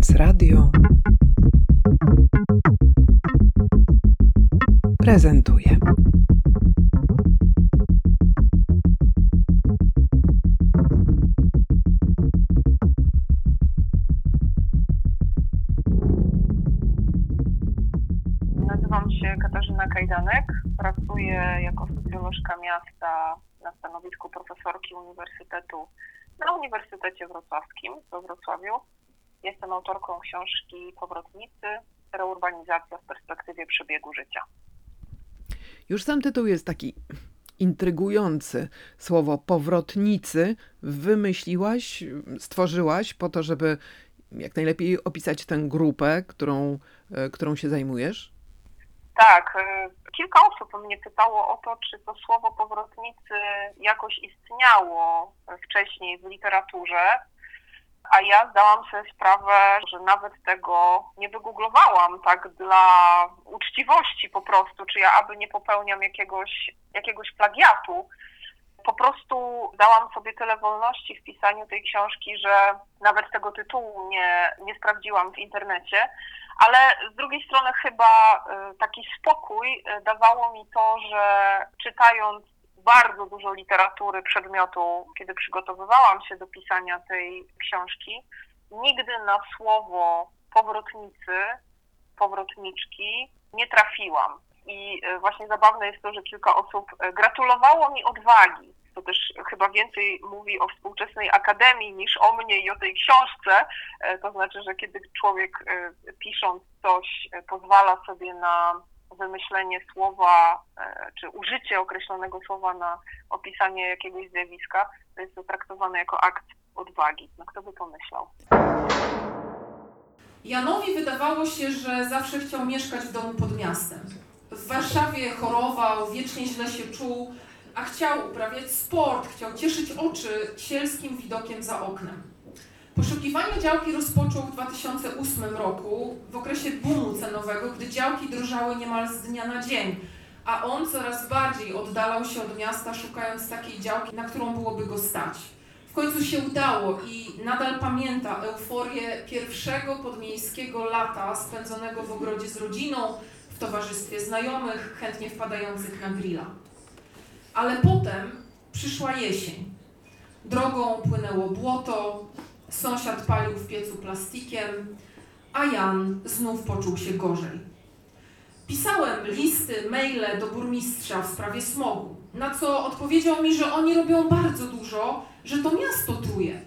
Sens Radio prezentuje. Nazywam się Katarzyna Kajdanek, pracuję jako socjolożka miasta na stanowisku profesorki Uniwersytetu na Uniwersytecie Wrocławskim we Wrocławiu. Jestem autorką książki Powrotnicy Reurbanizacja w perspektywie przebiegu życia. Już sam tytuł jest taki intrygujący. Słowo powrotnicy wymyśliłaś, stworzyłaś po to, żeby jak najlepiej opisać tę grupę, którą, e, którą się zajmujesz? Tak, y, kilka osób mnie pytało o to, czy to słowo powrotnicy jakoś istniało wcześniej w literaturze, a ja zdałam sobie sprawę, że nawet tego nie wygooglowałam tak dla uczciwości po prostu, czy ja aby nie popełniam jakiegoś, jakiegoś plagiatu. Po prostu dałam sobie tyle wolności w pisaniu tej książki, że nawet tego tytułu nie, nie sprawdziłam w internecie. Ale z drugiej strony chyba y, taki spokój y, dawało mi to, że czytając bardzo dużo literatury przedmiotu, kiedy przygotowywałam się do pisania tej książki, nigdy na słowo powrotnicy, powrotniczki nie trafiłam. I y, właśnie zabawne jest to, że kilka osób gratulowało mi odwagi to też chyba więcej mówi o współczesnej akademii niż o mnie i o tej książce. E, to znaczy, że kiedy człowiek e, pisząc coś e, pozwala sobie na wymyślenie słowa, czy użycie określonego słowa na opisanie jakiegoś zjawiska, to jest to traktowane jako akt odwagi. No kto by pomyślał? Janowi wydawało się, że zawsze chciał mieszkać w domu pod miastem. W Warszawie chorował, wiecznie źle się czuł, a chciał uprawiać sport, chciał cieszyć oczy sielskim widokiem za oknem. Poszukiwanie działki rozpoczął w 2008 roku, w okresie boomu cenowego, gdy działki drożały niemal z dnia na dzień, a on coraz bardziej oddalał się od miasta, szukając takiej działki, na którą byłoby go stać. W końcu się udało i nadal pamięta euforię pierwszego podmiejskiego lata spędzonego w ogrodzie z rodziną, w towarzystwie znajomych, chętnie wpadających na grilla. Ale potem przyszła jesień. Drogą płynęło błoto, sąsiad palił w piecu plastikiem, a Jan znów poczuł się gorzej. Pisałem listy, maile do burmistrza w sprawie smogu, na co odpowiedział mi, że oni robią bardzo dużo, że to miasto truje.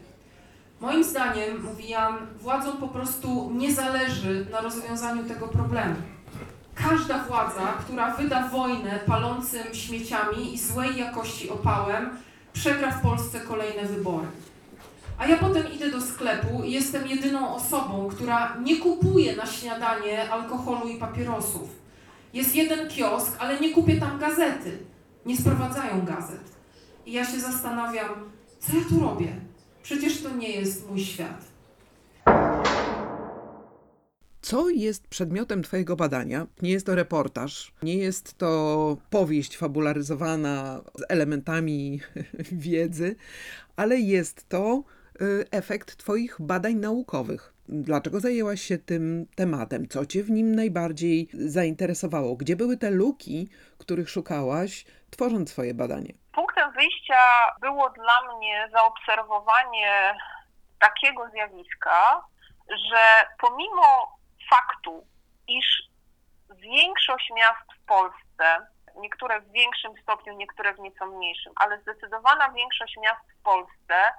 Moim zdaniem, mówi Jan, władzom po prostu nie zależy na rozwiązaniu tego problemu. Każda władza, która wyda wojnę palącym śmieciami i złej jakości opałem, przegra w Polsce kolejne wybory. A ja potem idę do sklepu i jestem jedyną osobą, która nie kupuje na śniadanie alkoholu i papierosów. Jest jeden kiosk, ale nie kupię tam gazety. Nie sprowadzają gazet. I ja się zastanawiam, co ja tu robię? Przecież to nie jest mój świat. Co jest przedmiotem Twojego badania? Nie jest to reportaż, nie jest to powieść fabularyzowana z elementami wiedzy, ale jest to efekt Twoich badań naukowych. Dlaczego zajęłaś się tym tematem? Co Cię w nim najbardziej zainteresowało? Gdzie były te luki, których szukałaś, tworząc swoje badanie? Punktem wyjścia było dla mnie zaobserwowanie takiego zjawiska, że pomimo faktu, iż większość miast w Polsce, niektóre w większym stopniu, niektóre w nieco mniejszym, ale zdecydowana większość miast w Polsce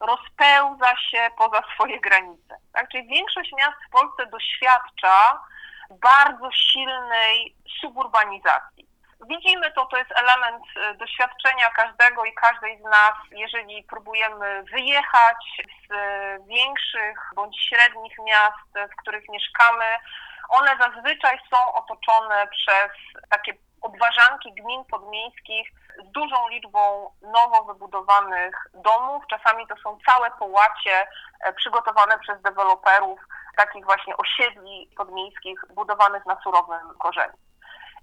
rozpełza się poza swoje granice. Tak? Czyli większość miast w Polsce doświadcza bardzo silnej suburbanizacji. Widzimy to, to jest element e, doświadczenia każdego i każdej z nas, jeżeli próbujemy wyjechać z większych bądź średnich miast, w których mieszkamy. One zazwyczaj są otoczone przez takie obwarzanki gmin podmiejskich z dużą liczbą nowo wybudowanych domów. Czasami to są całe połacie e, przygotowane przez deweloperów takich właśnie osiedli podmiejskich budowanych na surowym korzeniu.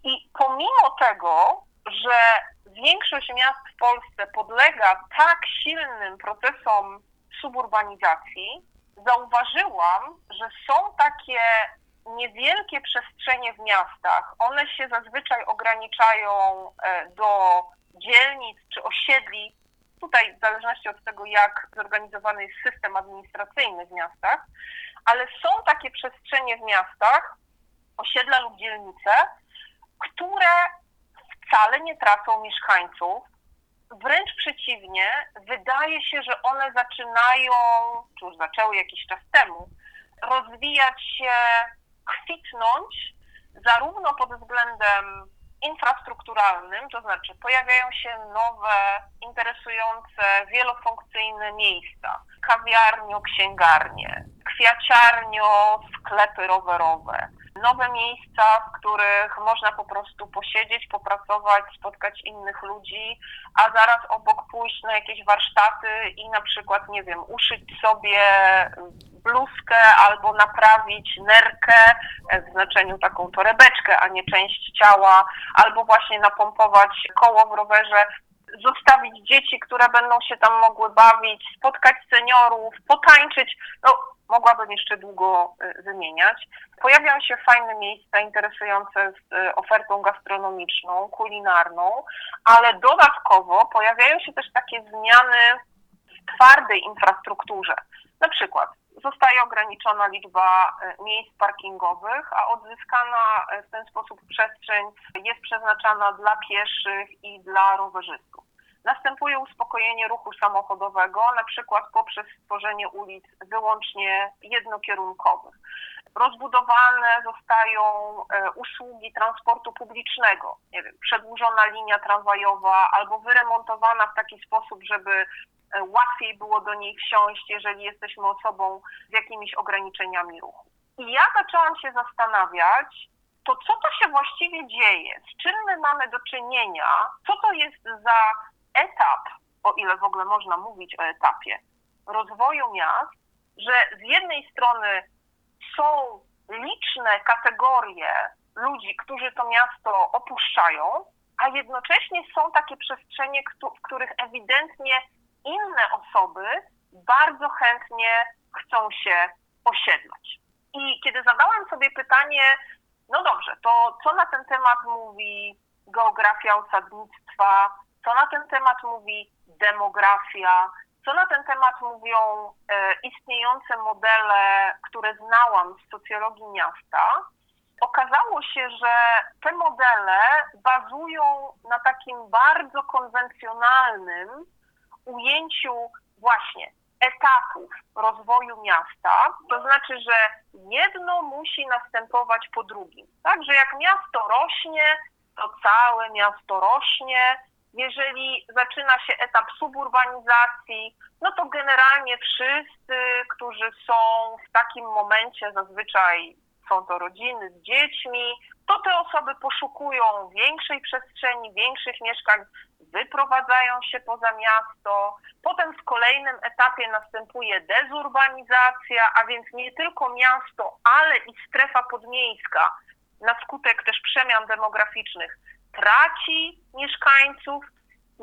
I pomimo tego, że większość miast w Polsce podlega tak silnym procesom suburbanizacji, zauważyłam, że są takie niewielkie przestrzenie w miastach. One się zazwyczaj ograniczają e, do dzielnic czy osiedli. Tutaj, w zależności od tego, jak zorganizowany jest system administracyjny w miastach, ale są takie przestrzenie w miastach, osiedla lub dzielnice, które wcale nie tracą mieszkańców. Wręcz przeciwnie, wydaje się, że one zaczynają, czy już zaczęły jakiś czas temu, rozwijać się, kwitnąć, zarówno pod względem infrastrukturalnym, to znaczy pojawiają się nowe, interesujące, wielofunkcyjne miejsca, kawiarnio, księgarnie, kwiaciarnio, sklepy rowerowe, nowe miejsca, w których można po prostu posiedzieć, popracować, spotkać innych ludzi, a zaraz obok pójść na jakieś warsztaty i na przykład, nie wiem, uszyć sobie bluzkę albo naprawić nerkę, w znaczeniu taką torebeczkę, a nie część ciała, albo właśnie napompować koło w rowerze, zostawić dzieci, które będą się tam mogły bawić, spotkać seniorów, potańczyć. No, mogłabym jeszcze długo y, wymieniać. Pojawiają się fajne miejsca interesujące z y, ofertą gastronomiczną, kulinarną, ale dodatkowo pojawiają się też takie zmiany w twardej infrastrukturze. Na przykład zostaje ograniczona liczba e, miejsc parkingowych, a odzyskana e, w ten sposób przestrzeń jest przeznaczana dla pieszych i dla rowerzystów. Następuje uspokojenie ruchu samochodowego, na przykład poprzez stworzenie ulic wyłącznie jednokierunkowych. Rozbudowane zostają e, usługi transportu publicznego, nie wiem, przedłużona linia tramwajowa albo wyremontowana w taki sposób, żeby łatwiej było do niej wsiąść, jeżeli jesteśmy osobą z jakimiś ograniczeniami ruchu. I ja zaczęłam się zastanawiać, to co to się właściwie dzieje, z czym my mamy do czynienia, co to jest za etap, o ile w ogóle można mówić o etapie rozwoju miast, że z jednej strony są liczne kategorie ludzi, którzy to miasto opuszczają, a jednocześnie są takie przestrzenie, w których ewidentnie inne osoby bardzo chętnie chcą się osiedlać. I kiedy zadałam sobie pytanie, no dobrze, to co na ten temat mówi geografia osadnictwa, co na ten temat mówi demografia, co na ten temat mówią e, istniejące modele, które znałam z socjologii miasta, okazało się, że te modele bazują na takim bardzo konwencjonalnym ujęciu właśnie etapów rozwoju miasta, to znaczy, że jedno musi następować po drugim. Także jak miasto rośnie, to całe miasto rośnie. Jeżeli zaczyna się etap suburbanizacji, no to generalnie wszyscy, którzy są w takim momencie, zazwyczaj są to rodziny z dziećmi, to te osoby poszukują większej przestrzeni, większych mieszkań, wyprowadzają się poza miasto. Potem w kolejnym etapie następuje dezurbanizacja, a więc nie tylko miasto, ale i strefa podmiejska na skutek też przemian demograficznych traci mieszkańców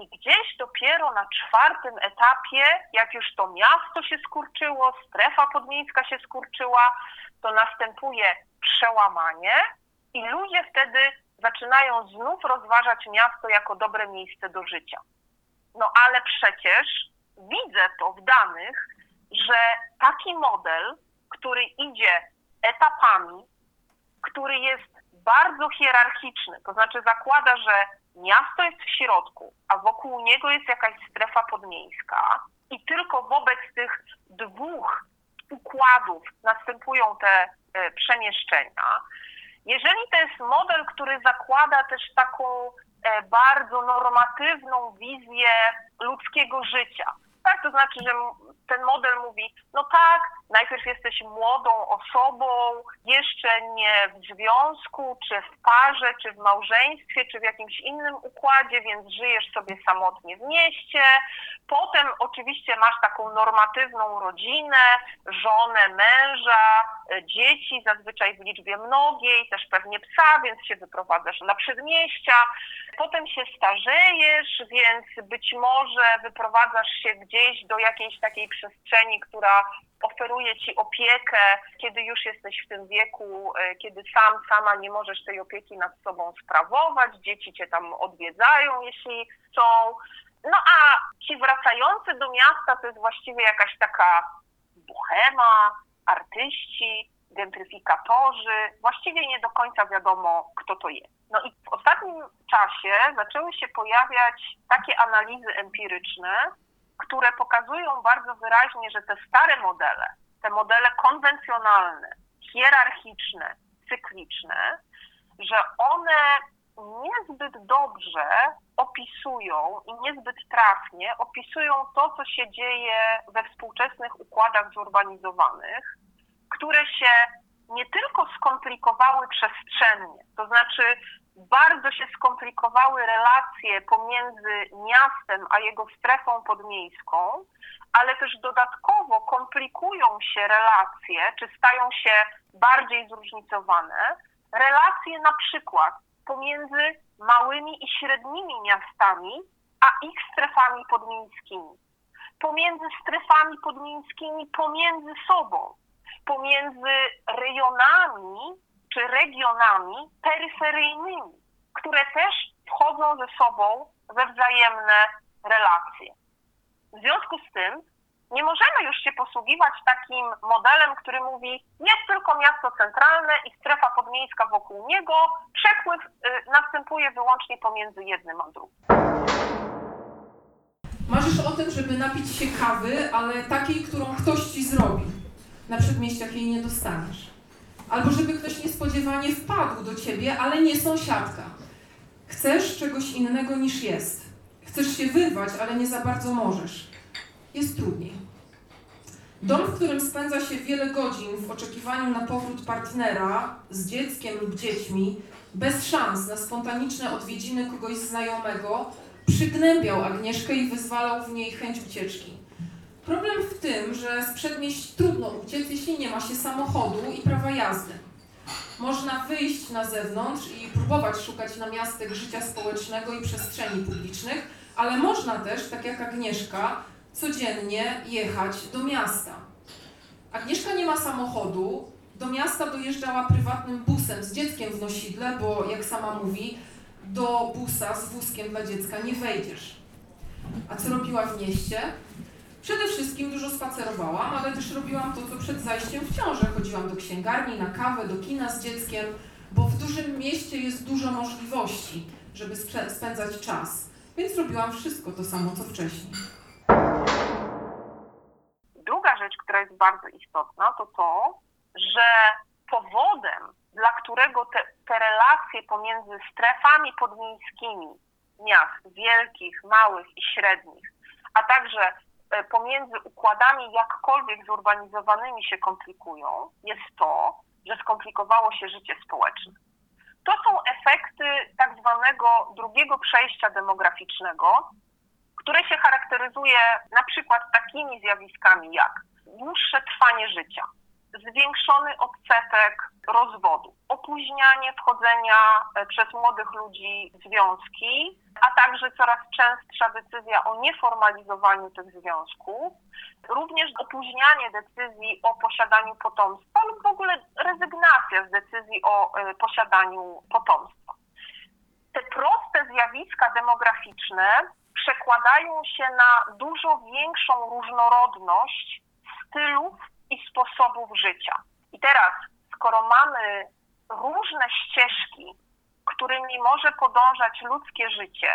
i gdzieś dopiero na czwartym etapie, jak już to miasto się skurczyło, strefa podmiejska się skurczyła, to następuje przełamanie i ludzie wtedy zaczynają znów rozważać miasto jako dobre miejsce do życia. No ale przecież widzę to w danych, że taki model, który idzie etapami, który jest bardzo hierarchiczny, to znaczy zakłada, że miasto jest w środku, a wokół niego jest jakaś strefa podmiejska i tylko wobec tych dwóch układów następują te e, przemieszczenia, jeżeli to jest model, który zakłada też taką e, bardzo normatywną wizję ludzkiego życia, tak, to znaczy, że ten model mówi, no tak, najpierw jesteś młodą osobą, jeszcze nie w związku, czy w parze, czy w małżeństwie, czy w jakimś innym układzie, więc żyjesz sobie samotnie w mieście. Potem oczywiście masz taką normatywną rodzinę, żonę, męża, e, dzieci, zazwyczaj w liczbie mnogiej, też pewnie psa, więc się wyprowadzasz na przedmieścia. Potem się starzejesz, więc być może wyprowadzasz się gdzieś do jakiejś takiej przestrzeni, która oferuje ci opiekę, kiedy już jesteś w tym wieku, e, kiedy sam, sama nie możesz tej opieki nad sobą sprawować, dzieci cię tam odwiedzają, jeśli chcą. No a ci wracający do miasta to jest właściwie jakaś taka bohema, artyści, gentryfikatorzy. Właściwie nie do końca wiadomo, kto to jest. No i w ostatnim czasie zaczęły się pojawiać takie analizy empiryczne, które pokazują bardzo wyraźnie, że te stare modele, te modele konwencjonalne, hierarchiczne, cykliczne, że one niezbyt dobrze opisują i niezbyt trafnie opisują to, co się dzieje we współczesnych układach zurbanizowanych, które się nie tylko skomplikowały przestrzennie, to znaczy bardzo się skomplikowały relacje pomiędzy miastem a jego strefą podmiejską, ale też dodatkowo komplikują się relacje, czy stają się bardziej zróżnicowane, relacje na przykład pomiędzy małymi i średnimi miastami, a ich strefami podmiejskimi, pomiędzy strefami podmiejskimi pomiędzy sobą, pomiędzy rejonami czy regionami peryferyjnymi, które też wchodzą ze sobą we wzajemne relacje. W związku z tym nie możemy już się posługiwać takim modelem, który mówi, jest tylko miasto centralne i strefa podmiejska wokół niego, przepływ y, następuje wyłącznie pomiędzy jednym a drugim. Marzysz o tym, żeby napić się kawy, ale takiej, którą ktoś ci zrobi. Na przedmieściach jej nie dostaniesz. Albo żeby ktoś niespodziewanie wpadł do ciebie, ale nie sąsiadka. Chcesz czegoś innego niż jest. Chcesz się wyrwać, ale nie za bardzo możesz. Jest trudniej. Dom, w którym spędza się wiele godzin w oczekiwaniu na powrót partnera z dzieckiem lub dziećmi, bez szans na spontaniczne odwiedziny kogoś znajomego, przygnębiał Agnieszkę i wyzwalał w niej chęć ucieczki. Problem w tym, że z przedmieść trudno uciec, jeśli nie ma się samochodu i prawa jazdy. Można wyjść na zewnątrz i próbować szukać namiastek życia społecznego i przestrzeni publicznych, ale można też, tak jak Agnieszka, codziennie jechać do miasta. Agnieszka nie ma samochodu, do miasta dojeżdżała prywatnym busem z dzieckiem w nosidle, bo jak sama mówi, do busa z wózkiem dla dziecka nie wejdziesz. A co robiła w mieście? Przede wszystkim dużo spacerowałam, ale też robiłam to, co przed zajściem w ciążę. Chodziłam do księgarni, na kawę, do kina z dzieckiem, bo w dużym mieście jest dużo możliwości, żeby spędzać czas. Więc robiłam wszystko to samo, co wcześniej. Druga rzecz, która jest bardzo istotna, to to, że powodem, dla którego te, te relacje pomiędzy strefami podmiejskimi miast wielkich, małych i średnich, a także pomiędzy układami jakkolwiek zurbanizowanymi się komplikują, jest to, że skomplikowało się życie społeczne. To są efekty tak zwanego drugiego przejścia demograficznego, które się charakteryzuje na przykład takimi zjawiskami jak dłuższe trwanie życia, zwiększony odsetek rozwodu, opóźnianie wchodzenia e, przez młodych ludzi w związki, a także coraz częstsza decyzja o nieformalizowaniu tych związków, również opóźnianie decyzji o posiadaniu potomstwa lub w ogóle rezygnacja z decyzji o e, posiadaniu potomstwa. Te proste zjawiska demograficzne przekładają się na dużo większą różnorodność stylów i sposobów życia. I teraz, skoro mamy różne ścieżki, którymi może podążać ludzkie życie,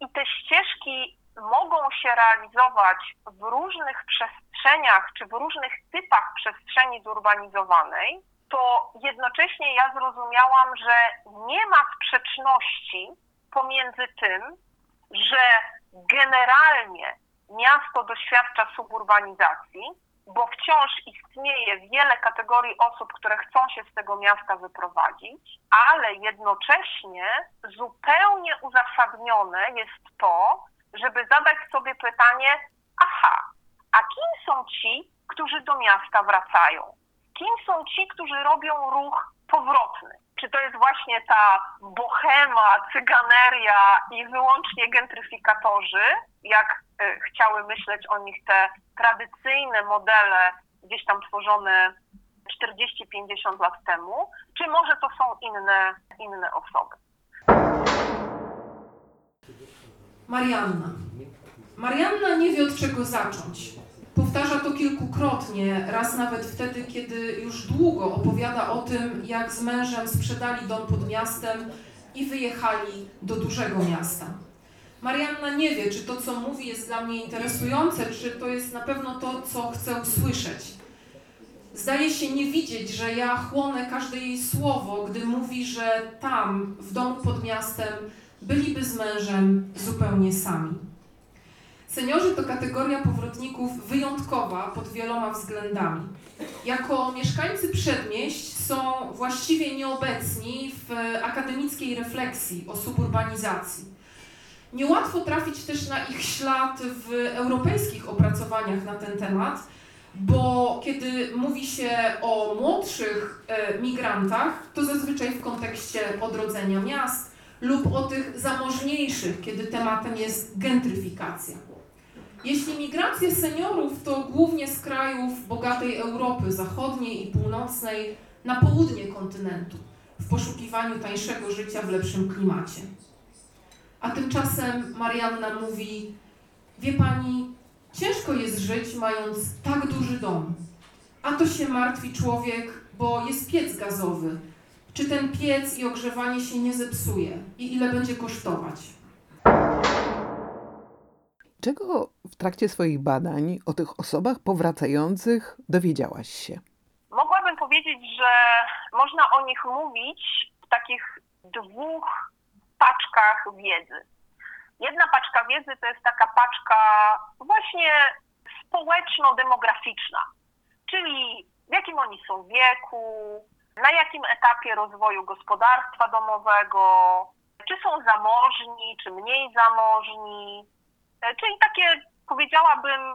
i te ścieżki mogą się realizować w różnych przestrzeniach czy w różnych typach przestrzeni zurbanizowanej, to jednocześnie ja zrozumiałam, że nie ma sprzeczności pomiędzy tym, że generalnie miasto doświadcza suburbanizacji, bo wciąż istnieje wiele kategorii osób, które chcą się z tego miasta wyprowadzić, ale jednocześnie zupełnie uzasadnione jest to, żeby zadać sobie pytanie: aha, a kim są ci, którzy do miasta wracają? Kim są ci, którzy robią ruch powrotny? Czy to jest właśnie ta bohema, cyganeria i wyłącznie gentryfikatorzy, jak y, chciały myśleć o nich te tradycyjne modele gdzieś tam tworzone 40-50 lat temu, czy może to są inne, inne osoby. Marianna. Marianna nie wie od czego zacząć. Powtarza to kilkukrotnie, raz nawet wtedy, kiedy już długo opowiada o tym, jak z mężem sprzedali dom pod miastem i wyjechali do dużego miasta. Marianna nie wie, czy to, co mówi, jest dla mnie interesujące, czy to jest na pewno to, co chcę usłyszeć. Zdaje się nie widzieć, że ja chłonę każde jej słowo, gdy mówi, że tam, w domu pod miastem, byliby z mężem zupełnie sami. Seniorzy to kategoria powrotników wyjątkowa pod wieloma względami. Jako mieszkańcy przedmieść są właściwie nieobecni w akademickiej refleksji o suburbanizacji. Niełatwo trafić też na ich ślad w europejskich opracowaniach na ten temat, bo kiedy mówi się o młodszych e, migrantach, to zazwyczaj w kontekście odrodzenia miast lub o tych zamożniejszych, kiedy tematem jest gentryfikacja. Jeśli migracje seniorów to głównie z krajów bogatej Europy Zachodniej i Północnej na południe kontynentu, w poszukiwaniu tańszego życia w lepszym klimacie. A tymczasem Marianna mówi: Wie pani, ciężko jest żyć, mając tak duży dom. A to się martwi człowiek, bo jest piec gazowy. Czy ten piec i ogrzewanie się nie zepsuje i ile będzie kosztować? Czego w trakcie swoich badań o tych osobach powracających dowiedziałaś się? Mogłabym powiedzieć, że można o nich mówić w takich dwóch paczkach wiedzy. Jedna paczka wiedzy to jest taka paczka właśnie społeczno-demograficzna, czyli w jakim oni są wieku, na jakim etapie rozwoju gospodarstwa domowego, czy są zamożni, czy mniej zamożni, czyli takie, powiedziałabym,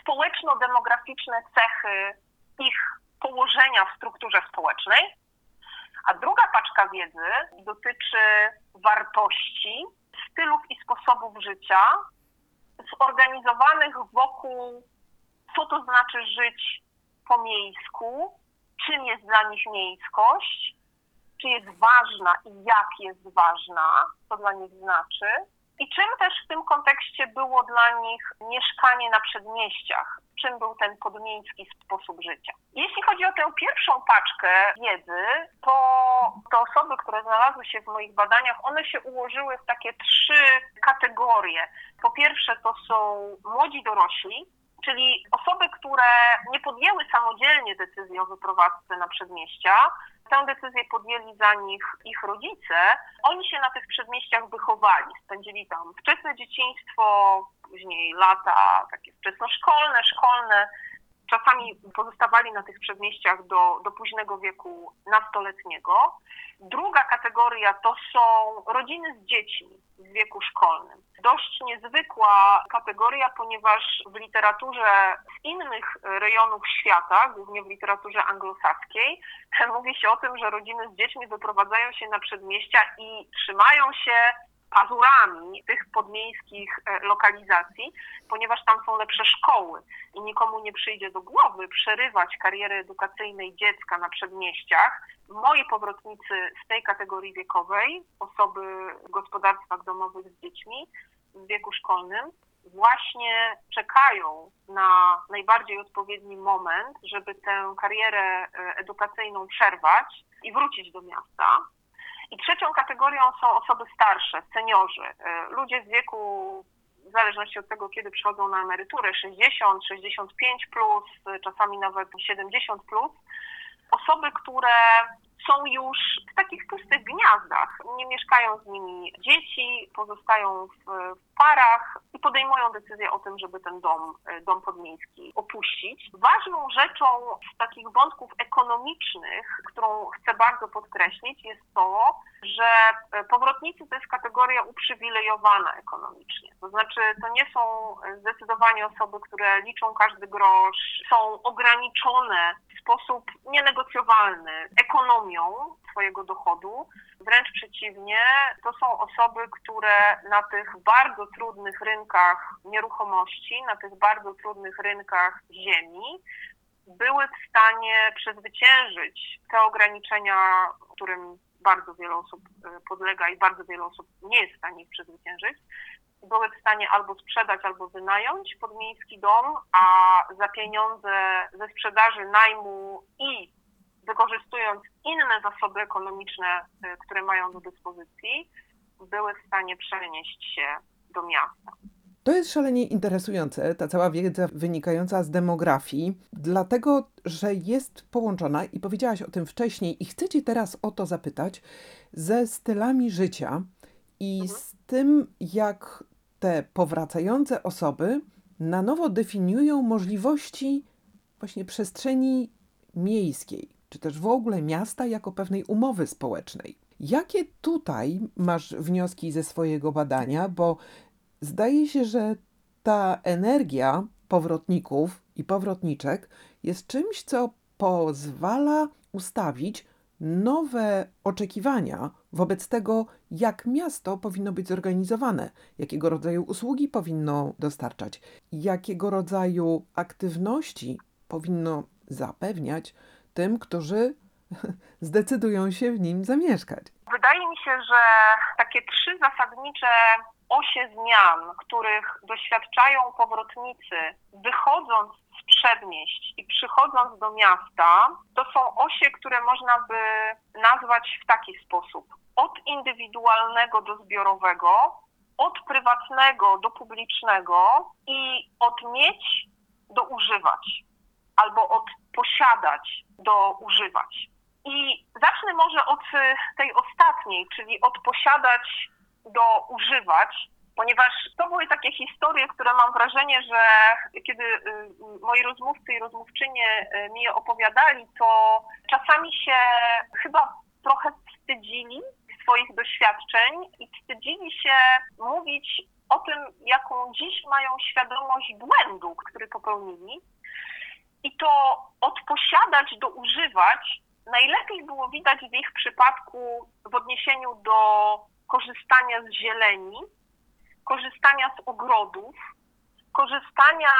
społeczno-demograficzne cechy ich położenia w strukturze społecznej. A druga paczka wiedzy dotyczy wartości, stylów i sposobów życia zorganizowanych wokół, co to znaczy żyć po miejsku, czym jest dla nich miejskość, czy jest ważna i jak jest ważna, co dla nich znaczy, i czym też w tym kontekście było dla nich mieszkanie na przedmieściach, czym był ten podmiejski sposób życia. Jeśli chodzi o tę pierwszą paczkę wiedzy, to te osoby, które znalazły się w moich badaniach, one się ułożyły w takie trzy kategorie. Po pierwsze to są młodzi dorośli, czyli osoby, które nie podjęły samodzielnie decyzji o wyprowadzce na przedmieścia, tę decyzję podjęli za nich ich rodzice. Oni się na tych przedmieściach wychowali, spędzili tam wczesne dzieciństwo, później lata takie wczesnoszkolne, szkolne. Czasami pozostawali na tych przedmieściach do, do późnego wieku nastoletniego. Druga kategoria to są rodziny z dziećmi w wieku szkolnym. Dość niezwykła kategoria, ponieważ w literaturze z innych rejonów świata, głównie w literaturze anglosaskiej, mówi się o tym, że rodziny z dziećmi wyprowadzają się na przedmieścia i trzymają się pazurami tych podmiejskich e, lokalizacji, ponieważ tam są lepsze szkoły i nikomu nie przyjdzie do głowy przerywać kariery edukacyjnej dziecka na przedmieściach. Moi powrotnicy z tej kategorii wiekowej, osoby w gospodarstwach domowych z dziećmi w wieku szkolnym, właśnie czekają na najbardziej odpowiedni moment, żeby tę karierę e, edukacyjną przerwać i wrócić do miasta i trzecią kategorią są osoby starsze, seniorzy, e, ludzie z wieku, w zależności od tego, kiedy przychodzą na emeryturę, 60, 65 plus, czasami nawet 70 plus. Osoby, które są już w takich pustych gniazdach. Nie mieszkają z nimi dzieci, pozostają w, w parach i podejmują decyzję o tym, żeby ten dom, e, dom podmiejski opuścić. Ważną rzeczą z takich wątków ekonomicznych, którą chcę bardzo podkreślić, jest to, że e, powrotnicy to jest kategoria uprzywilejowana ekonomicznie. To znaczy, to nie są zdecydowanie osoby, które liczą każdy grosz, są ograniczone w sposób nienegocjowalny ekonomią swojego dochodu. Wręcz przeciwnie, to są osoby, które na tych bardzo trudnych rynkach nieruchomości, na tych bardzo trudnych rynkach ziemi były w stanie przezwyciężyć te ograniczenia, którym bardzo wiele osób y, podlega i bardzo wiele osób nie jest w stanie ich przezwyciężyć, były w stanie albo sprzedać, albo wynająć podmiejski dom, a za pieniądze ze sprzedaży, najmu i wykorzystując inne zasoby ekonomiczne, y, które mają do dyspozycji, były w stanie przenieść się do miasta. To jest szalenie interesujące, ta cała wiedza wynikająca z demografii, dlatego że jest połączona, i powiedziałaś o tym wcześniej, i chcę Cię teraz o to zapytać, ze stylami życia i Mhm. z tym, jak te powracające osoby na nowo definiują możliwości właśnie przestrzeni miejskiej, czy też w ogóle miasta jako pewnej umowy społecznej. Jakie tutaj masz wnioski ze swojego badania? Bo zdaje się, że ta energia powrotników i powrotniczek jest czymś, co pozwala ustawić nowe oczekiwania wobec tego, jak miasto powinno być zorganizowane, jakiego rodzaju usługi powinno dostarczać, jakiego rodzaju aktywności powinno zapewniać tym, którzy zdecydują się w nim zamieszkać. Wydaje mi się, że takie trzy zasadnicze osie zmian, których doświadczają powrotnicy, wychodząc z przedmieść i przychodząc do miasta, to są osie, które można by nazwać w taki sposób: od indywidualnego do zbiorowego, od prywatnego do publicznego i od mieć do używać, albo od posiadać do używać. I zacznę może od y, tej ostatniej, czyli od posiadać do używać, ponieważ to były takie historie, które mam wrażenie, że kiedy y, moi rozmówcy i rozmówczynie y, mi je opowiadali, to czasami się chyba trochę wstydzili swoich doświadczeń i wstydzili się mówić o tym, jaką dziś mają świadomość błędu, który popełnili. I to od posiadać do używać najlepiej było widać w ich przypadku w odniesieniu do korzystania z zieleni, korzystania z ogrodów, korzystania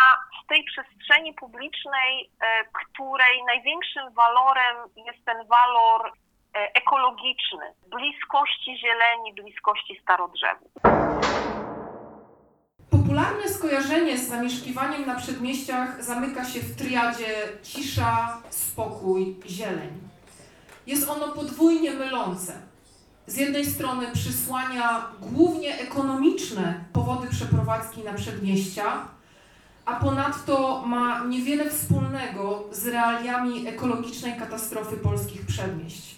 z tej przestrzeni publicznej, e, której największym walorem jest ten walor e, ekologiczny, bliskości zieleni, bliskości starodrzewów. Popularne skojarzenie z zamieszkiwaniem na przedmieściach zamyka się w triadzie cisza, spokój, zieleń. Jest ono podwójnie mylące. Z jednej strony przysłania głównie ekonomiczne powody przeprowadzki na przedmieścia, a ponadto ma niewiele wspólnego z realiami ekologicznej katastrofy polskich przedmieść.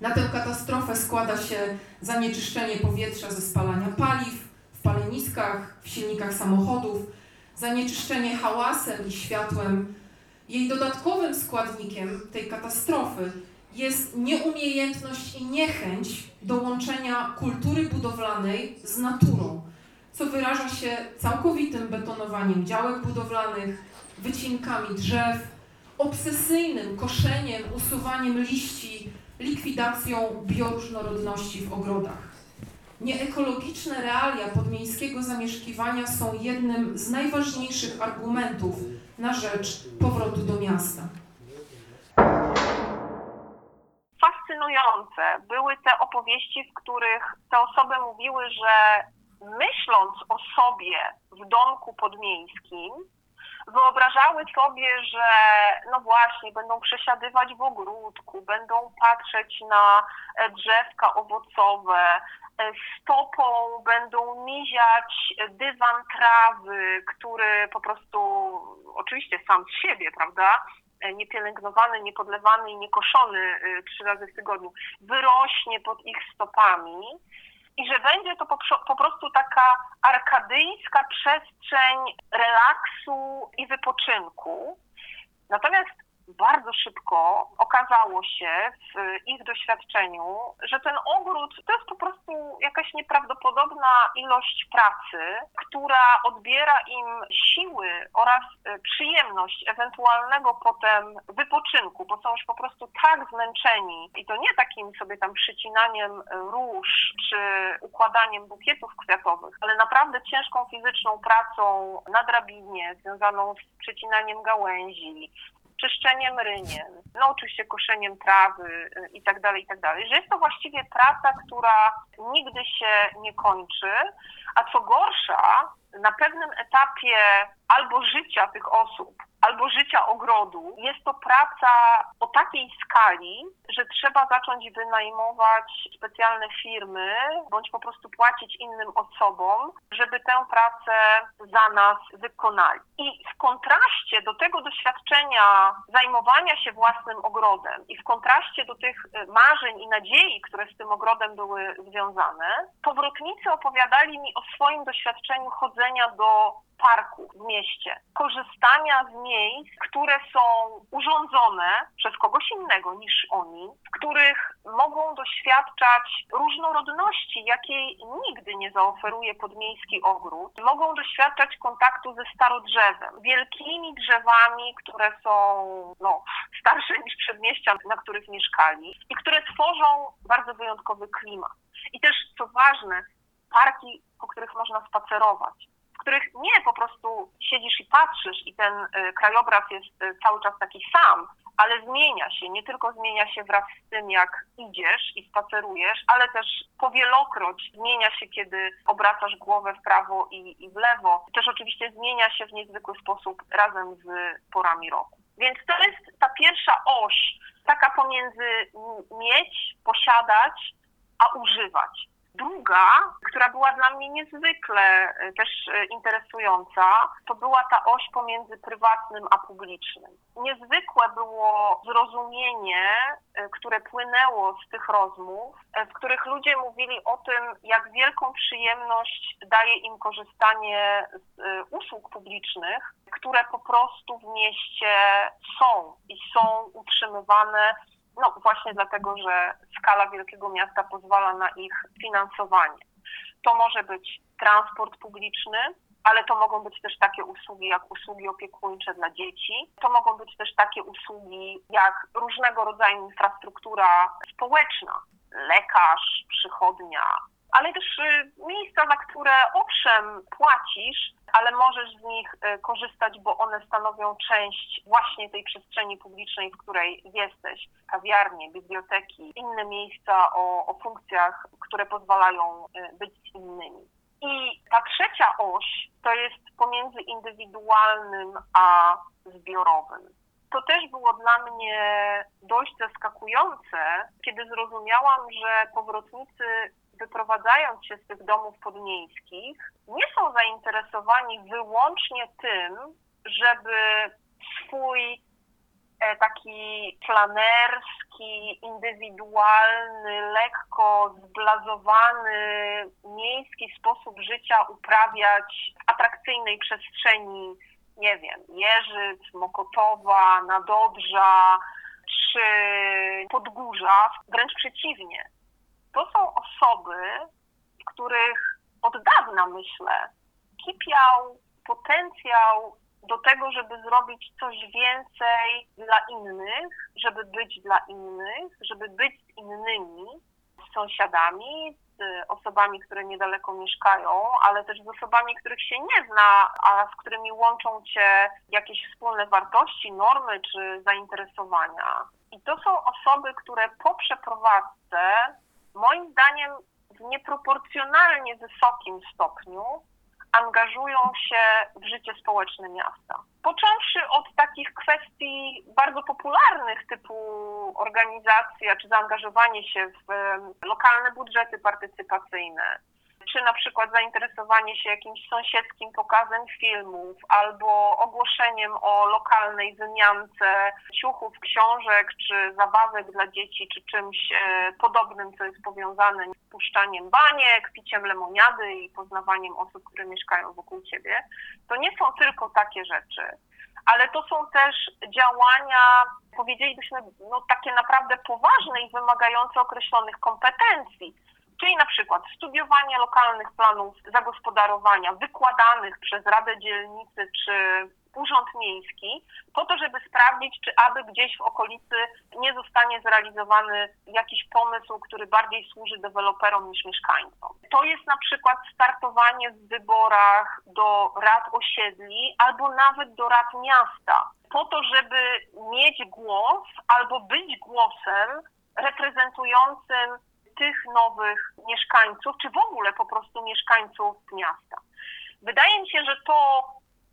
Na tę katastrofę składa się zanieczyszczenie powietrza ze spalania paliw, w paleniskach, w silnikach samochodów, zanieczyszczenie hałasem i światłem. Jej dodatkowym składnikiem tej katastrofy jest nieumiejętność i niechęć do łączenia kultury budowlanej z naturą, co wyraża się całkowitym betonowaniem działek budowlanych, wycinkami drzew, obsesyjnym koszeniem, usuwaniem liści, likwidacją bioróżnorodności w ogrodach. Nieekologiczne realia podmiejskiego zamieszkiwania są jednym z najważniejszych argumentów na rzecz powrotu do miasta. Fascynujące. Były te opowieści, w których te osoby mówiły, że myśląc o sobie w domku podmiejskim, wyobrażały sobie, że no właśnie, będą przesiadywać w ogródku, będą patrzeć na e, drzewka owocowe, e, stopą będą miziać dywan trawy, który po prostu, oczywiście sam z siebie, prawda, e, niepielęgnowany, niepodlewany i niekoszony e, trzy razy w tygodniu, wyrośnie pod ich stopami i że będzie to po prostu taka arkadyjska przestrzeń relaksu i wypoczynku. Natomiast bardzo szybko okazało się w ich doświadczeniu, że ten ogród to jest po prostu jakaś nieprawdopodobna ilość pracy, która odbiera im siły oraz e, przyjemność ewentualnego potem wypoczynku, bo są już po prostu tak zmęczeni. I to nie takim sobie tam przycinaniem róż czy układaniem bukietów kwiatowych, ale naprawdę ciężką fizyczną pracą na drabinie związaną z przycinaniem gałęzi, czyszczeniem rynien, no oczywiście koszeniem trawy i tak dalej, i tak dalej, że jest to właściwie praca, która nigdy się nie kończy, a co gorsza, na pewnym etapie albo życia tych osób, albo życia ogrodu, jest to praca o takiej skali, że trzeba zacząć wynajmować specjalne firmy, bądź po prostu płacić innym osobom, żeby tę pracę za nas wykonali. I w kontraście do tego doświadczenia zajmowania się własnym ogrodem i w kontraście do tych y, marzeń i nadziei, które z tym ogrodem były związane, powrotnicy opowiadali mi o swoim doświadczeniu chodzenia do parku w mieście, korzystania z miejsc, które są urządzone przez kogoś innego niż oni, w których mogą doświadczać różnorodności, jakiej nigdy nie zaoferuje podmiejski ogród. Mogą doświadczać kontaktu ze starodrzewem, wielkimi drzewami, które są no, starsze niż przedmieścia, na których mieszkali i które tworzą bardzo wyjątkowy klimat. I też, co ważne, parki, po których można spacerować których nie po prostu siedzisz i patrzysz i ten y, krajobraz jest y, cały czas taki sam, ale zmienia się. Nie tylko zmienia się wraz z tym, jak idziesz i spacerujesz, ale też powielokroć zmienia się, kiedy obracasz głowę w prawo i, i w lewo. Też oczywiście zmienia się w niezwykły sposób razem z porami roku. Więc to jest ta pierwsza oś, taka pomiędzy mieć, posiadać, a używać. Druga, która była dla mnie niezwykle e, też e, interesująca, to była ta oś pomiędzy prywatnym a publicznym. Niezwykłe było zrozumienie, e, które płynęło z tych rozmów, w których ludzie mówili o tym, jak wielką przyjemność daje im korzystanie z usług publicznych, które po prostu w mieście są i są utrzymywane no właśnie dlatego, że skala wielkiego miasta pozwala na ich finansowanie. To może być transport publiczny, ale to mogą być też takie usługi jak usługi opiekuńcze dla dzieci. To mogą być też takie usługi jak różnego rodzaju infrastruktura społeczna, lekarz, przychodnia, ale też y, miejsca, za które owszem płacisz, ale możesz z nich y, korzystać, bo one stanowią część właśnie tej przestrzeni publicznej, w której jesteś. Kawiarnie, biblioteki, inne miejsca o, o funkcjach, które pozwalają y, być innymi. I ta trzecia oś to jest pomiędzy indywidualnym a zbiorowym. To też było dla mnie dość zaskakujące, kiedy zrozumiałam, że powrotnicy wyprowadzając się z tych domów podmiejskich, nie są zainteresowani wyłącznie tym, żeby swój e, taki planerski, indywidualny, lekko zblazowany, miejski sposób życia uprawiać w atrakcyjnej przestrzeni, nie wiem, Jeżyc, Mokotowa, Nadodrza czy Podgórza. Wręcz przeciwnie to są osoby, których od dawna, myślę, kipiał potencjał do tego, żeby zrobić coś więcej dla innych, żeby być dla innych, żeby być z innymi, z sąsiadami, z osobami, które niedaleko mieszkają, ale też z osobami, których się nie zna, a z którymi łączą cię jakieś wspólne wartości, normy czy zainteresowania. I to są osoby, które po przeprowadzce moim zdaniem w nieproporcjonalnie wysokim stopniu angażują się w życie społeczne miasta. Począwszy od takich kwestii bardzo popularnych, typu organizacja czy zaangażowanie się w lokalne budżety partycypacyjne, czy na przykład zainteresowanie się jakimś sąsiedzkim pokazem filmów albo ogłoszeniem o lokalnej wymiance ciuchów, książek czy zabawek dla dzieci, czy czymś e, podobnym, co jest powiązane z puszczaniem baniek, piciem lemoniady i poznawaniem osób, które mieszkają wokół ciebie, to nie są tylko takie rzeczy ale to są też działania, powiedzielibyśmy, no, takie naprawdę poważne i wymagające określonych kompetencji czyli na przykład studiowanie lokalnych planów zagospodarowania wykładanych przez Radę Dzielnicy czy urząd miejski, po to, żeby sprawdzić, czy aby gdzieś w okolicy nie zostanie zrealizowany jakiś pomysł, który bardziej służy deweloperom niż mieszkańcom. To jest na przykład startowanie w wyborach do rad osiedli albo nawet do rad miasta, po to, żeby mieć głos albo być głosem reprezentującym tych nowych mieszkańców, czy w ogóle po prostu mieszkańców miasta. Wydaje mi się, że to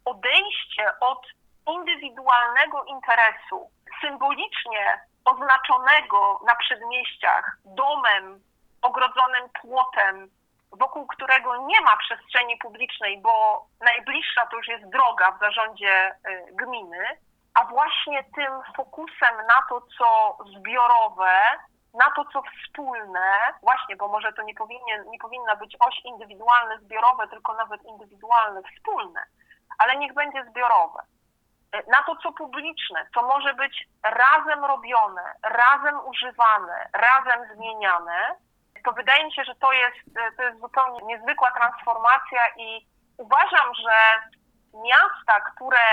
odejście od indywidualnego interesu, symbolicznie oznaczonego na przedmieściach domem, ogrodzonym płotem, wokół którego nie ma przestrzeni publicznej, bo najbliższa to już jest droga w zarządzie y, gminy, a właśnie tym fokusem na to, co zbiorowe, na to, co wspólne, właśnie, bo może to nie, powinien, nie powinna być oś indywidualne, zbiorowe, tylko nawet indywidualne, wspólne, ale niech będzie zbiorowe. Na to, co publiczne, co może być razem robione, razem używane, razem zmieniane, to wydaje mi się, że to jest, to jest zupełnie niezwykła transformacja i uważam, że miasta, które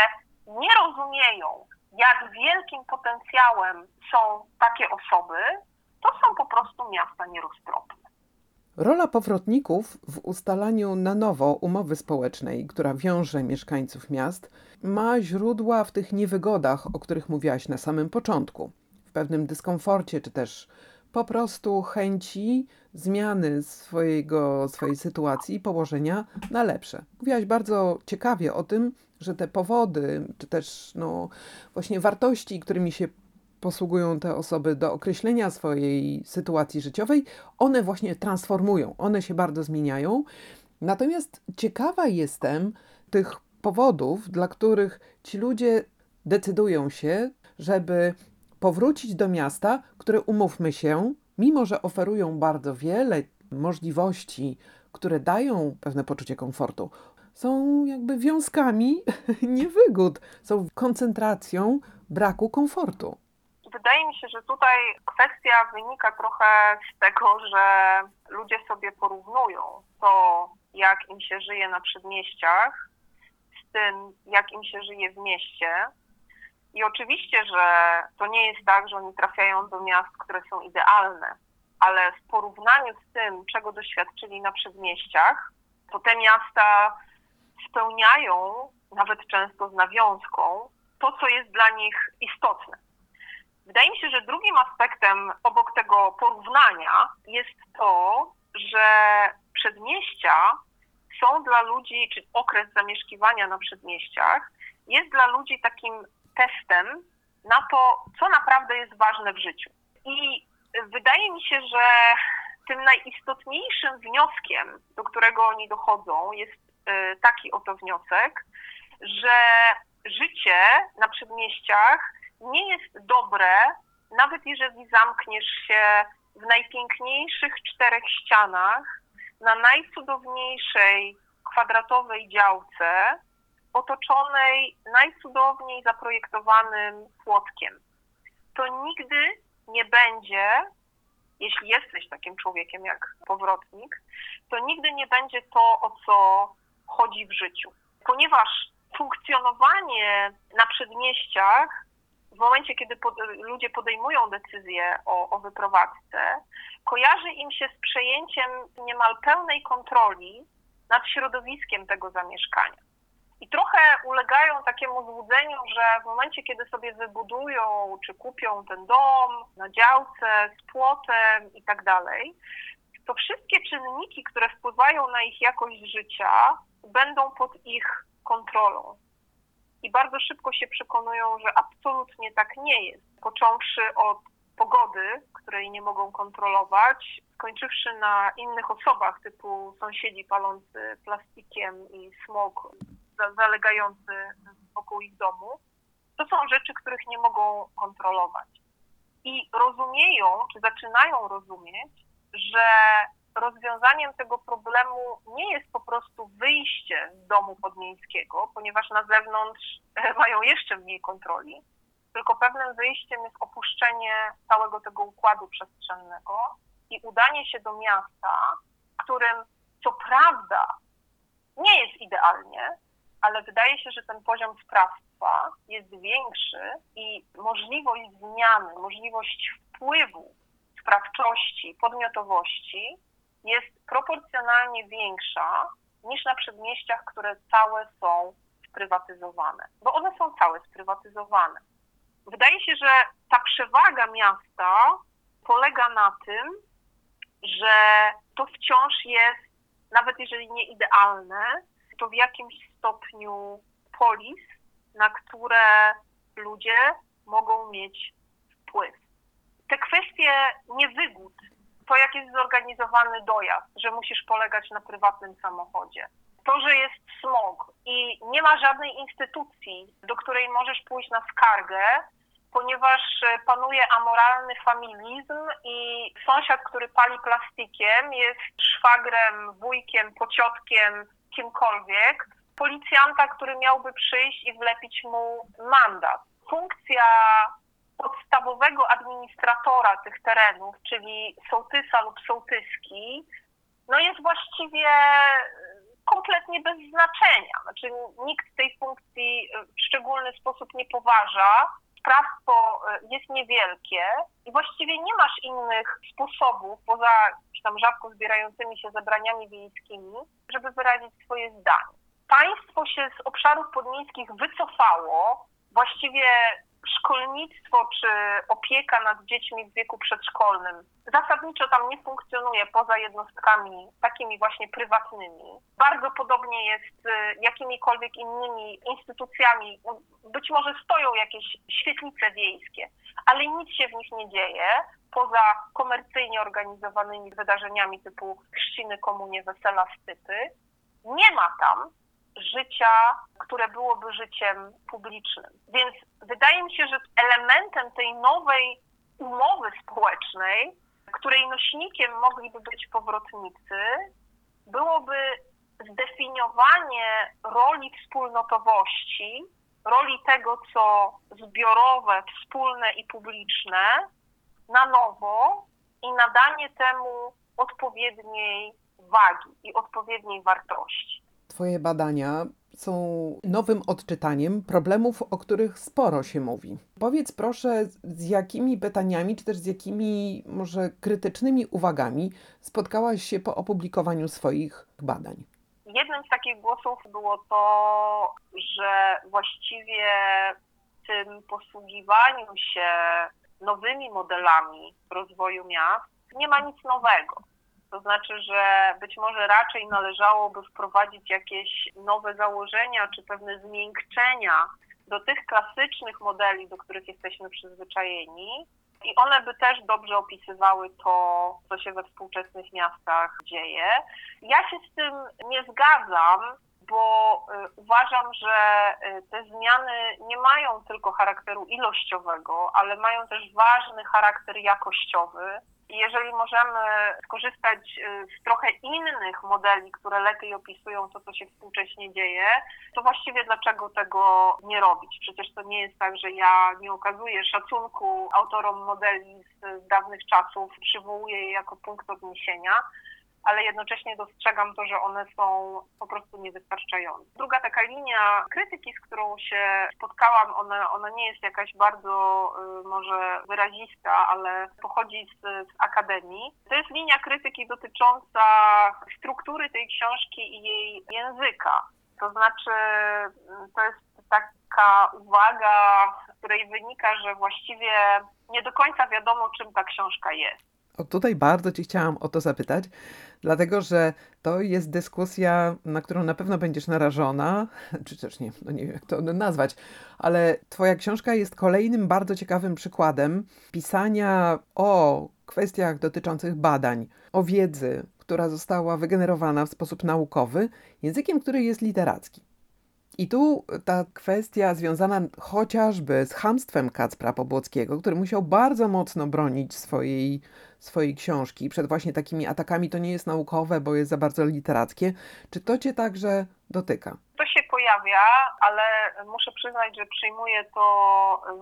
nie rozumieją, jak wielkim potencjałem są takie osoby, to są po prostu miasta nieroztropne. Rola powrotników w ustalaniu na nowo umowy społecznej, która wiąże mieszkańców miast, ma źródła w tych niewygodach, o których mówiłaś na samym początku, w pewnym dyskomforcie, czy też po prostu chęci zmiany swojego, swojej sytuacji i położenia na lepsze. Mówiłaś bardzo ciekawie o tym, że te powody, czy też no, właśnie wartości, którymi się posługują te osoby do określenia swojej sytuacji życiowej, one właśnie transformują, one się bardzo zmieniają. Natomiast ciekawa jestem tych powodów, dla których ci ludzie decydują się, żeby powrócić do miasta, które umówmy się, mimo że oferują bardzo wiele możliwości, które dają pewne poczucie komfortu, są jakby wiązkami niewygód, są koncentracją braku komfortu. Wydaje mi się, że tutaj kwestia wynika trochę z tego, że ludzie sobie porównują to, jak im się żyje na przedmieściach, z tym, jak im się żyje w mieście. I oczywiście, że to nie jest tak, że oni trafiają do miast, które są idealne, ale w porównaniu z tym, czego doświadczyli na przedmieściach, to te miasta spełniają, nawet często z nawiązką, to, co jest dla nich istotne. Wydaje mi się, że drugim aspektem obok tego porównania jest to, że przedmieścia są dla ludzi, czy okres zamieszkiwania na przedmieściach jest dla ludzi takim testem na to, co naprawdę jest ważne w życiu. I wydaje mi się, że tym najistotniejszym wnioskiem, do którego oni dochodzą, jest y, taki oto wniosek, że życie na przedmieściach nie jest dobre, nawet jeżeli zamkniesz się w najpiękniejszych czterech ścianach, na najcudowniejszej kwadratowej działce, otoczonej najcudowniej zaprojektowanym płotkiem. To nigdy nie będzie, jeśli jesteś takim człowiekiem jak powrotnik, to nigdy nie będzie to, o co chodzi w życiu. Ponieważ funkcjonowanie na przedmieściach w momencie, kiedy pod, ludzie podejmują decyzję o, o wyprowadzce, kojarzy im się z przejęciem niemal pełnej kontroli nad środowiskiem tego zamieszkania. I trochę ulegają takiemu złudzeniu, że w momencie, kiedy sobie wybudują czy kupią ten dom na działce z płotem i tak dalej, to wszystkie czynniki, które wpływają na ich jakość życia, będą pod ich kontrolą i bardzo szybko się przekonują, że absolutnie tak nie jest. Począwszy od pogody, której nie mogą kontrolować, skończywszy na innych osobach, typu sąsiedzi palący plastikiem i smog zalegający wokół ich domu, to są rzeczy, których nie mogą kontrolować. I rozumieją, czy zaczynają rozumieć, że rozwiązaniem tego problemu nie jest po prostu wyjście z domu podmiejskiego, ponieważ na zewnątrz mają jeszcze mniej kontroli, tylko pewnym wyjściem jest opuszczenie całego tego układu przestrzennego i udanie się do miasta, w którym co prawda nie jest idealnie, ale wydaje się, że ten poziom sprawstwa jest większy i możliwość zmiany, możliwość wpływu, sprawczości, podmiotowości jest proporcjonalnie większa niż na przedmieściach, które całe są sprywatyzowane, bo one są całe sprywatyzowane. Wydaje się, że ta przewaga miasta polega na tym, że to wciąż jest, nawet jeżeli nie idealne, to w jakimś stopniu polis, na które ludzie mogą mieć wpływ. Te kwestie niewygód, to jak jest zorganizowany dojazd, że musisz polegać na prywatnym samochodzie, to, że jest smog i nie ma żadnej instytucji, do której możesz pójść na skargę, ponieważ panuje amoralny familizm i sąsiad, który pali plastikiem, jest szwagrem, wujkiem, pociotkiem, kimkolwiek, policjanta, który miałby przyjść i wlepić mu mandat. Funkcja podstawowego administratora tych terenów, czyli sołtysa lub sołtyski, no jest właściwie kompletnie bez znaczenia. Znaczy nikt tej funkcji w szczególny sposób nie poważa. Sprawstwo jest niewielkie i właściwie nie masz innych sposobów, poza tam rzadko zbierającymi się zebraniami wiejskimi, żeby wyrazić swoje zdanie. Państwo się z obszarów podmiejskich wycofało, właściwie szkolnictwo czy opieka nad dziećmi w wieku przedszkolnym zasadniczo tam nie funkcjonuje poza jednostkami takimi właśnie prywatnymi. Bardzo podobnie jest z jakimikolwiek innymi instytucjami. Być może stoją jakieś świetlice wiejskie, ale nic się w nich nie dzieje poza komercyjnie organizowanymi wydarzeniami typu chrzciny, komunie, wesela, stypy. Nie ma tam życia, które byłoby życiem publicznym. Więc wydaje mi się, że elementem tej nowej umowy społecznej, której nośnikiem mogliby być powrotnicy, byłoby zdefiniowanie roli wspólnotowości, roli tego, co zbiorowe, wspólne i publiczne na nowo i nadanie temu odpowiedniej wagi i odpowiedniej wartości. Twoje badania są nowym odczytaniem problemów, o których sporo się mówi. Powiedz proszę, z jakimi pytaniami, czy też z jakimi może krytycznymi uwagami spotkałaś się po opublikowaniu swoich badań? Jednym z takich głosów było to, że właściwie tym posługiwaniu się nowymi modelami rozwoju miast nie ma nic nowego. To znaczy, że być może raczej należałoby wprowadzić jakieś nowe założenia czy pewne zmiękczenia do tych klasycznych modeli, do których jesteśmy przyzwyczajeni. I one by też dobrze opisywały to, co się we współczesnych miastach dzieje. Ja się z tym nie zgadzam, bo y, uważam, że y, te zmiany nie mają tylko charakteru ilościowego, ale mają też ważny charakter jakościowy. I jeżeli możemy skorzystać y, z trochę innych modeli, które lepiej opisują to, co się współcześnie dzieje, to właściwie dlaczego tego nie robić? Przecież to nie jest tak, że ja nie okazuję szacunku autorom modeli z, z dawnych czasów, przywołuję je jako punkt odniesienia ale jednocześnie dostrzegam to, że one są po prostu niewystarczające. Druga taka linia krytyki, z którą się spotkałam, ona, ona nie jest jakaś bardzo y, może wyrazista, ale pochodzi z, z akademii. To jest linia krytyki dotycząca struktury tej książki i jej języka. To znaczy, y, to jest taka uwaga, z której wynika, że właściwie nie do końca wiadomo, czym ta książka jest. O, tutaj bardzo Cię chciałam o to zapytać, dlatego że to jest dyskusja, na którą na pewno będziesz narażona, czy też nie, no nie wiem jak to nazwać, ale Twoja książka jest kolejnym bardzo ciekawym przykładem pisania o kwestiach dotyczących badań, o wiedzy, która została wygenerowana w sposób naukowy, językiem, który jest literacki. I tu ta kwestia związana chociażby z hamstwem Kacpra Pobłockiego, który musiał bardzo mocno bronić swojej swojej książki przed właśnie takimi atakami. To nie jest naukowe, bo jest za bardzo literackie. Czy to cię także dotyka? To się pojawia, ale muszę przyznać, że przyjmuję to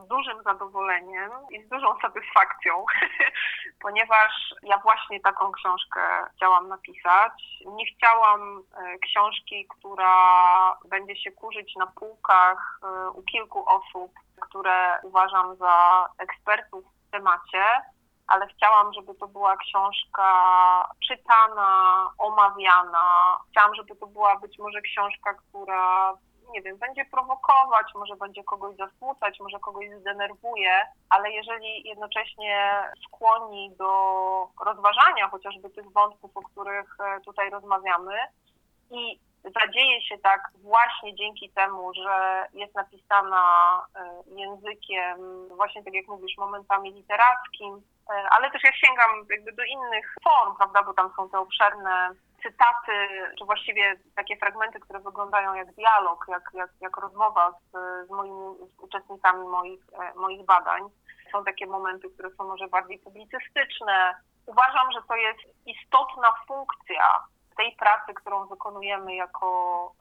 z dużym zadowoleniem i z dużą satysfakcją, ponieważ ja właśnie taką książkę chciałam napisać. Nie chciałam e, książki, która będzie się kurzyć na półkach e, u kilku osób, które uważam za ekspertów w temacie ale chciałam, żeby to była książka czytana, omawiana. Chciałam, żeby to była być może książka, która nie wiem, będzie prowokować, może będzie kogoś zasmucać, może kogoś zdenerwuje, ale jeżeli jednocześnie skłoni do rozważania chociażby tych wątków, o których e, tutaj rozmawiamy i zadzieje się tak właśnie dzięki temu, że jest napisana e, językiem, właśnie tak jak mówisz, momentami literackim, e, ale też ja sięgam jakby do innych form, prawda, bo tam są te obszerne cytaty, czy właściwie takie fragmenty, które wyglądają jak dialog, jak, jak, jak rozmowa z, z moimi z uczestnikami moich, e, moich badań. Są takie momenty, które są może bardziej publicystyczne. Uważam, że to jest istotna funkcja tej pracy, którą wykonujemy jako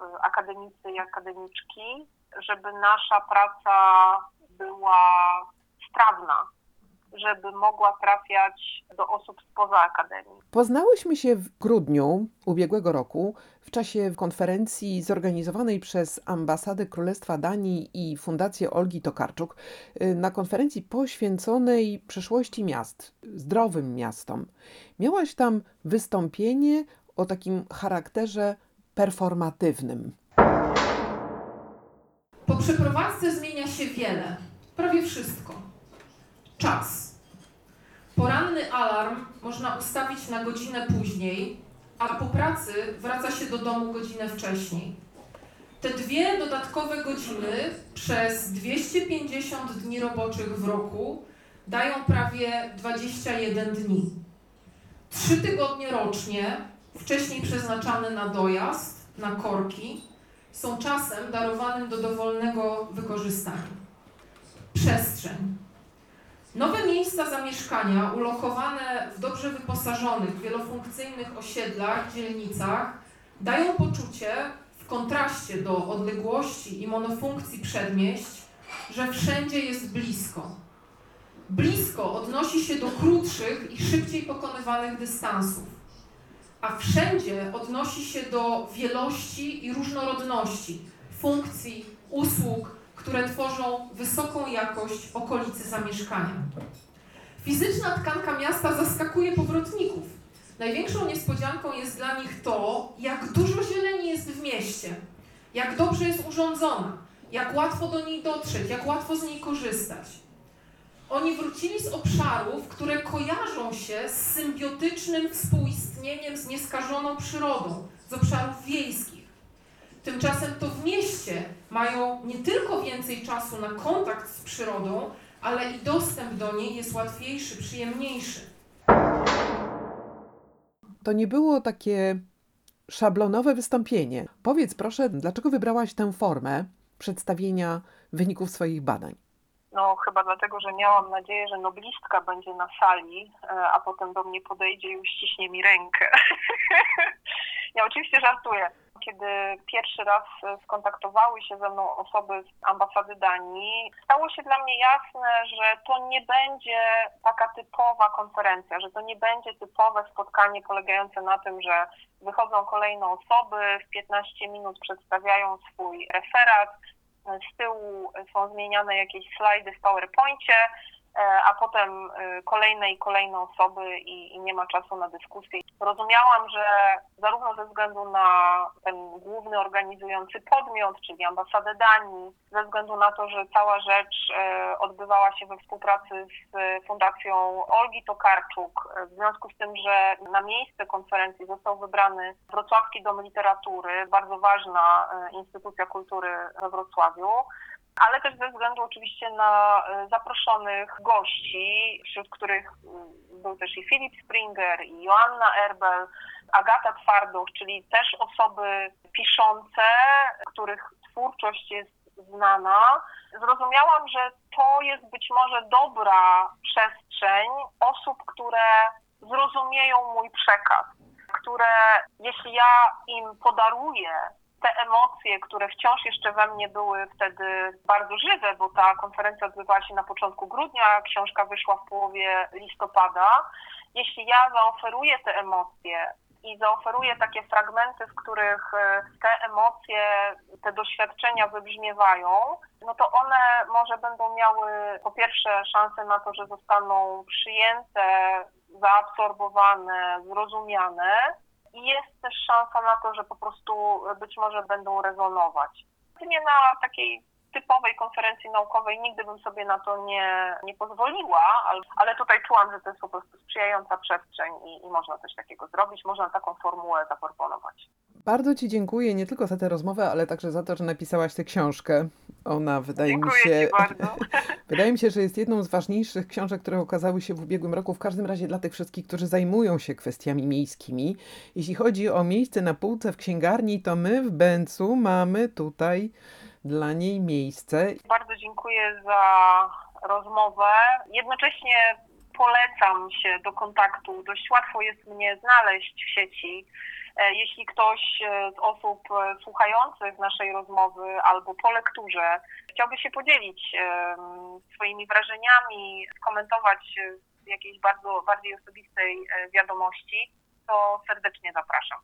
y, akademicy i akademiczki, żeby nasza praca była sprawna, żeby mogła trafiać do osób spoza akademii. Poznałyśmy się w grudniu ubiegłego roku w czasie konferencji zorganizowanej przez Ambasadę Królestwa Danii i Fundację Olgi Tokarczuk, y, na konferencji poświęconej przyszłości miast, zdrowym miastom. Miałaś tam wystąpienie o takim charakterze performatywnym. Po przeprowadzce zmienia się wiele, prawie wszystko. Czas. Poranny alarm można ustawić na godzinę później, a po pracy wraca się do domu godzinę wcześniej. Te dwie dodatkowe godziny przez 250 dni roboczych w roku dają prawie 21 dni. Trzy tygodnie rocznie wcześniej przeznaczane na dojazd, na korki, są czasem darowanym do dowolnego wykorzystania. Przestrzeń. Nowe miejsca zamieszkania, ulokowane w dobrze wyposażonych, wielofunkcyjnych osiedlach, dzielnicach, dają poczucie, w kontraście do odległości i monofunkcji przedmieść, że wszędzie jest blisko. Blisko odnosi się do krótszych i szybciej pokonywanych dystansów a wszędzie odnosi się do wielości i różnorodności funkcji, usług, które tworzą wysoką jakość okolicy zamieszkania. Fizyczna tkanka miasta zaskakuje powrotników. Największą niespodzianką jest dla nich to, jak dużo zieleni jest w mieście, jak dobrze jest urządzona, jak łatwo do niej dotrzeć, jak łatwo z niej korzystać. Oni wrócili z obszarów, które kojarzą się z symbiotycznym współistnieniem z nieskażoną przyrodą, z obszarów wiejskich. Tymczasem to w mieście mają nie tylko więcej czasu na kontakt z przyrodą, ale i dostęp do niej jest łatwiejszy, przyjemniejszy. To nie było takie szablonowe wystąpienie. Powiedz proszę, dlaczego wybrałaś tę formę przedstawienia wyników swoich badań? No chyba dlatego, że miałam nadzieję, że noblistka będzie na sali, e, a potem do mnie podejdzie i uściśnie mi rękę. ja oczywiście żartuję. Kiedy pierwszy raz skontaktowały się ze mną osoby z ambasady Danii, stało się dla mnie jasne, że to nie będzie taka typowa konferencja, że to nie będzie typowe spotkanie polegające na tym, że wychodzą kolejne osoby, w 15 minut przedstawiają swój referat, z tyłu są zmieniane jakieś slajdy w PowerPoincie, a potem e, kolejne i kolejne osoby i, i, nie ma czasu na dyskusję. Rozumiałam, że zarówno ze względu na ten główny organizujący podmiot, czyli ambasadę Danii, ze względu na to, że cała rzecz e, odbywała się we współpracy z Fundacją Olgi Tokarczuk, w związku z tym, że na miejsce konferencji został wybrany Wrocławski Dom Literatury, bardzo ważna instytucja kultury we Wrocławiu, ale też ze względu oczywiście na e, zaproszonych gości, wśród których mm, był też i Filip Springer, i Joanna Erbel, Agata Twardoch, czyli też osoby piszące, których twórczość jest znana. Zrozumiałam, że to jest być może dobra przestrzeń osób, które zrozumieją mój przekaz, które jeśli ja im podaruję te emocje, które wciąż jeszcze we mnie były wtedy bardzo żywe, bo ta konferencja odbywała się na początku grudnia, książka wyszła w połowie listopada. Jeśli ja zaoferuję te emocje i zaoferuję takie fragmenty, w których e, te emocje, te doświadczenia wybrzmiewają, no to one może będą miały po pierwsze szansę na to, że zostaną przyjęte, zaabsorbowane, zrozumiane jest też szansa na to, że po prostu być może będą rezonować. Nie na takiej typowej konferencji naukowej nigdy bym sobie na to nie, nie pozwoliła, ale, ale tutaj czułam, że to jest po prostu sprzyjająca przestrzeń i, i można coś takiego zrobić, można taką formułę zaproponować. Bardzo Ci dziękuję nie tylko za tę rozmowę, ale także za to, że napisałaś tę książkę. Ona wydaje Dziękuję mi się. Wydaje mi się, że jest jedną z ważniejszych książek, które ukazały się w ubiegłym roku, w każdym razie dla tych wszystkich, którzy zajmują się kwestiami miejskimi. Jeśli chodzi o miejsce na półce w księgarni, to my w Bęcu mamy tutaj dla niej miejsce. Bardzo dziękuję za rozmowę. Jednocześnie polecam się do kontaktu. Dość łatwo jest mnie znaleźć w sieci. E, Jeśli ktoś e, z osób e, słuchających naszej rozmowy albo po lekturze chciałby się podzielić swoimi wrażeniami, skomentować jakiejś bardzo bardziej osobistej wiadomości, to serdecznie zapraszam.